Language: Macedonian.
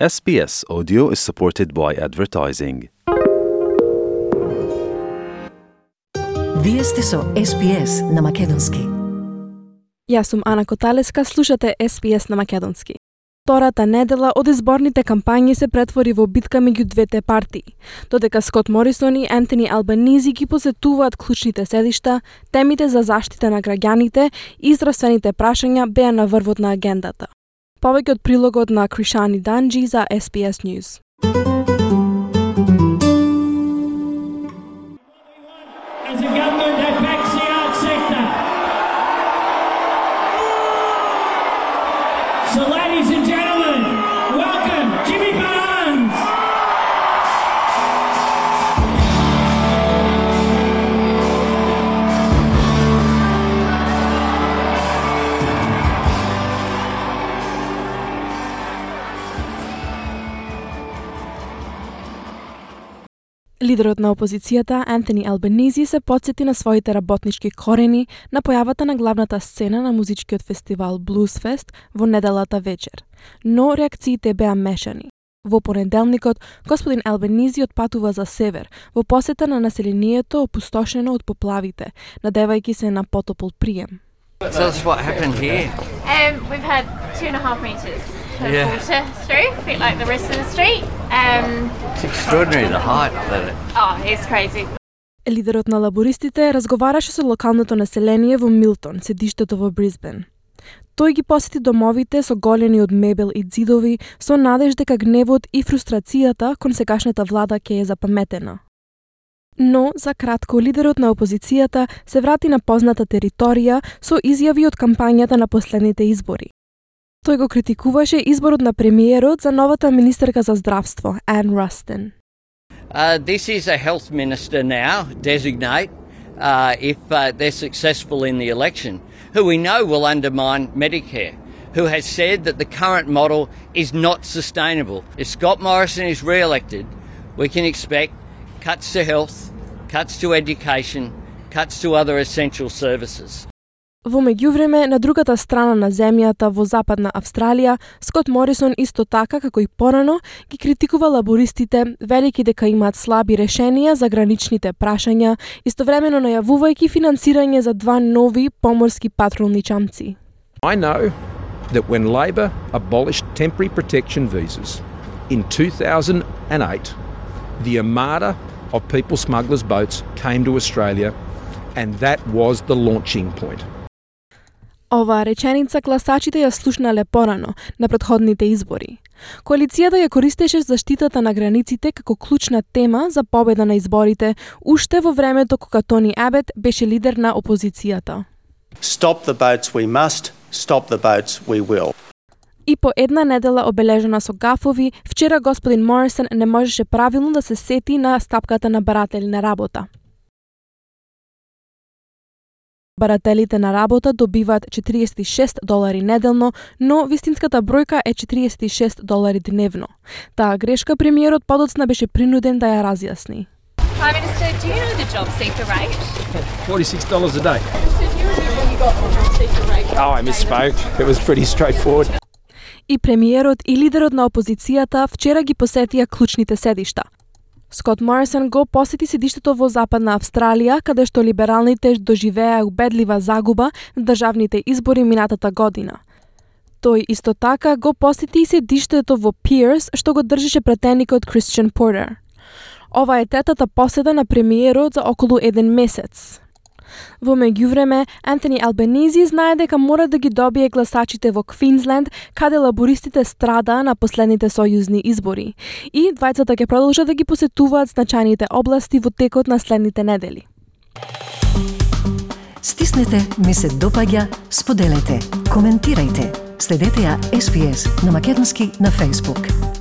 SBS Audio is supported by advertising. Вие сте со SPS на Македонски. Јас сум Ана Коталеска, слушате SPS на Македонски. Втората недела од изборните кампањи се претвори во битка меѓу двете партии. Додека Скот Морисон и Ентони Албанизи ги посетуваат клучните седишта, темите за заштита на граѓаните и здравствените прашања беа на врвот на агендата. Повеќе од прилогот на Кришани Данджи за SBS News. So, ladies and gentlemen, Лидерот на опозицијата, Антони Албанизи, се подсети на своите работнички корени на појавата на главната сцена на музичкиот фестивал Bluesfest во неделата вечер. Но реакциите беа мешани. Во понеделникот, господин Албанизи отпатува за север, во посета на населението опустошено од поплавите, надевајќи се на потопол прием. Tell us what happened here. Um, we've had two and a half metres of Yeah. water through, a bit like the rest of the street. Um, It's extraordinary the height that it. oh, it's crazy. Лидерот на лабористите разговараше со локалното население во Милтон, седиштето во Брисбен. Тој ги посети домовите со голени од мебел и ѕидови, со надеж дека гневот и фрустрацијата кон сегашната влада ќе е запаметена. Но, за кратко, лидерот на опозицијата се врати на позната територија со изјави од кампањата на последните избори. Тој го критикуваше изборот на премиерот за новата министерка за здравство, Ан Растен. Uh, this is a health minister now, designate, uh, if uh, they're successful in the election, who we know will undermine Medicare, who has said that the current model is not sustainable. If Scott Morrison is re elected, we can expect cuts to health, cuts to education, cuts to other essential services. Во меѓувреме, на другата страна на земјата во Западна Австралија, Скот Морисон исто така како и порано ги критикува лабористите, велики дека имаат слаби решенија за граничните прашања, истовремено најавувајќи финансирање за два нови поморски патролни чамци. I know that when Labor abolished temporary protection visas in 2008, the armada of people smugglers' boats came to Australia, and that was the launching point. Оваа реченица гласачите ја слушнале порано, на предходните избори. Коалицијата ја користеше заштитата на границите како клучна тема за победа на изборите, уште во времето кога Тони Абет беше лидер на опозицијата. Stop the boats we must, stop the boats we will. И по една недела обележена со гафови, вчера господин Морисон не можеше правилно да се сети на стапката на баратели на работа. Барателите на работа добиваат 46 долари неделно, но вистинската бројка е 46 долари дневно. Таа грешка премиерот подоцна беше принуден да ја разјасни. Prime Minister, do you know the job seeker rate? $46 a day. You got the job seeker rate. Oh, I misspoke. It was pretty straightforward. И премиерот и лидерот на опозицијата вчера ги посетија клучните седишта. Скот Морисон го посети седиштето во Западна Австралија, каде што либералните доживеа убедлива загуба на државните избори минатата година. Тој исто така го посети и седиштето во Пирс, што го држеше пратеникот Кристиан Портер. Ова е тетата посета на премиерот за околу еден месец. Во меѓувреме, Антони Албанизи знае дека мора да ги добие гласачите во Квинсленд, каде лабористите страдаа на последните сојузни избори. И двајцата ќе продолжат да ги посетуваат значајните области во текот на следните недели. Стиснете, ми се допаѓа, споделете, коментирајте. Следете ја SPS на Македонски на Facebook.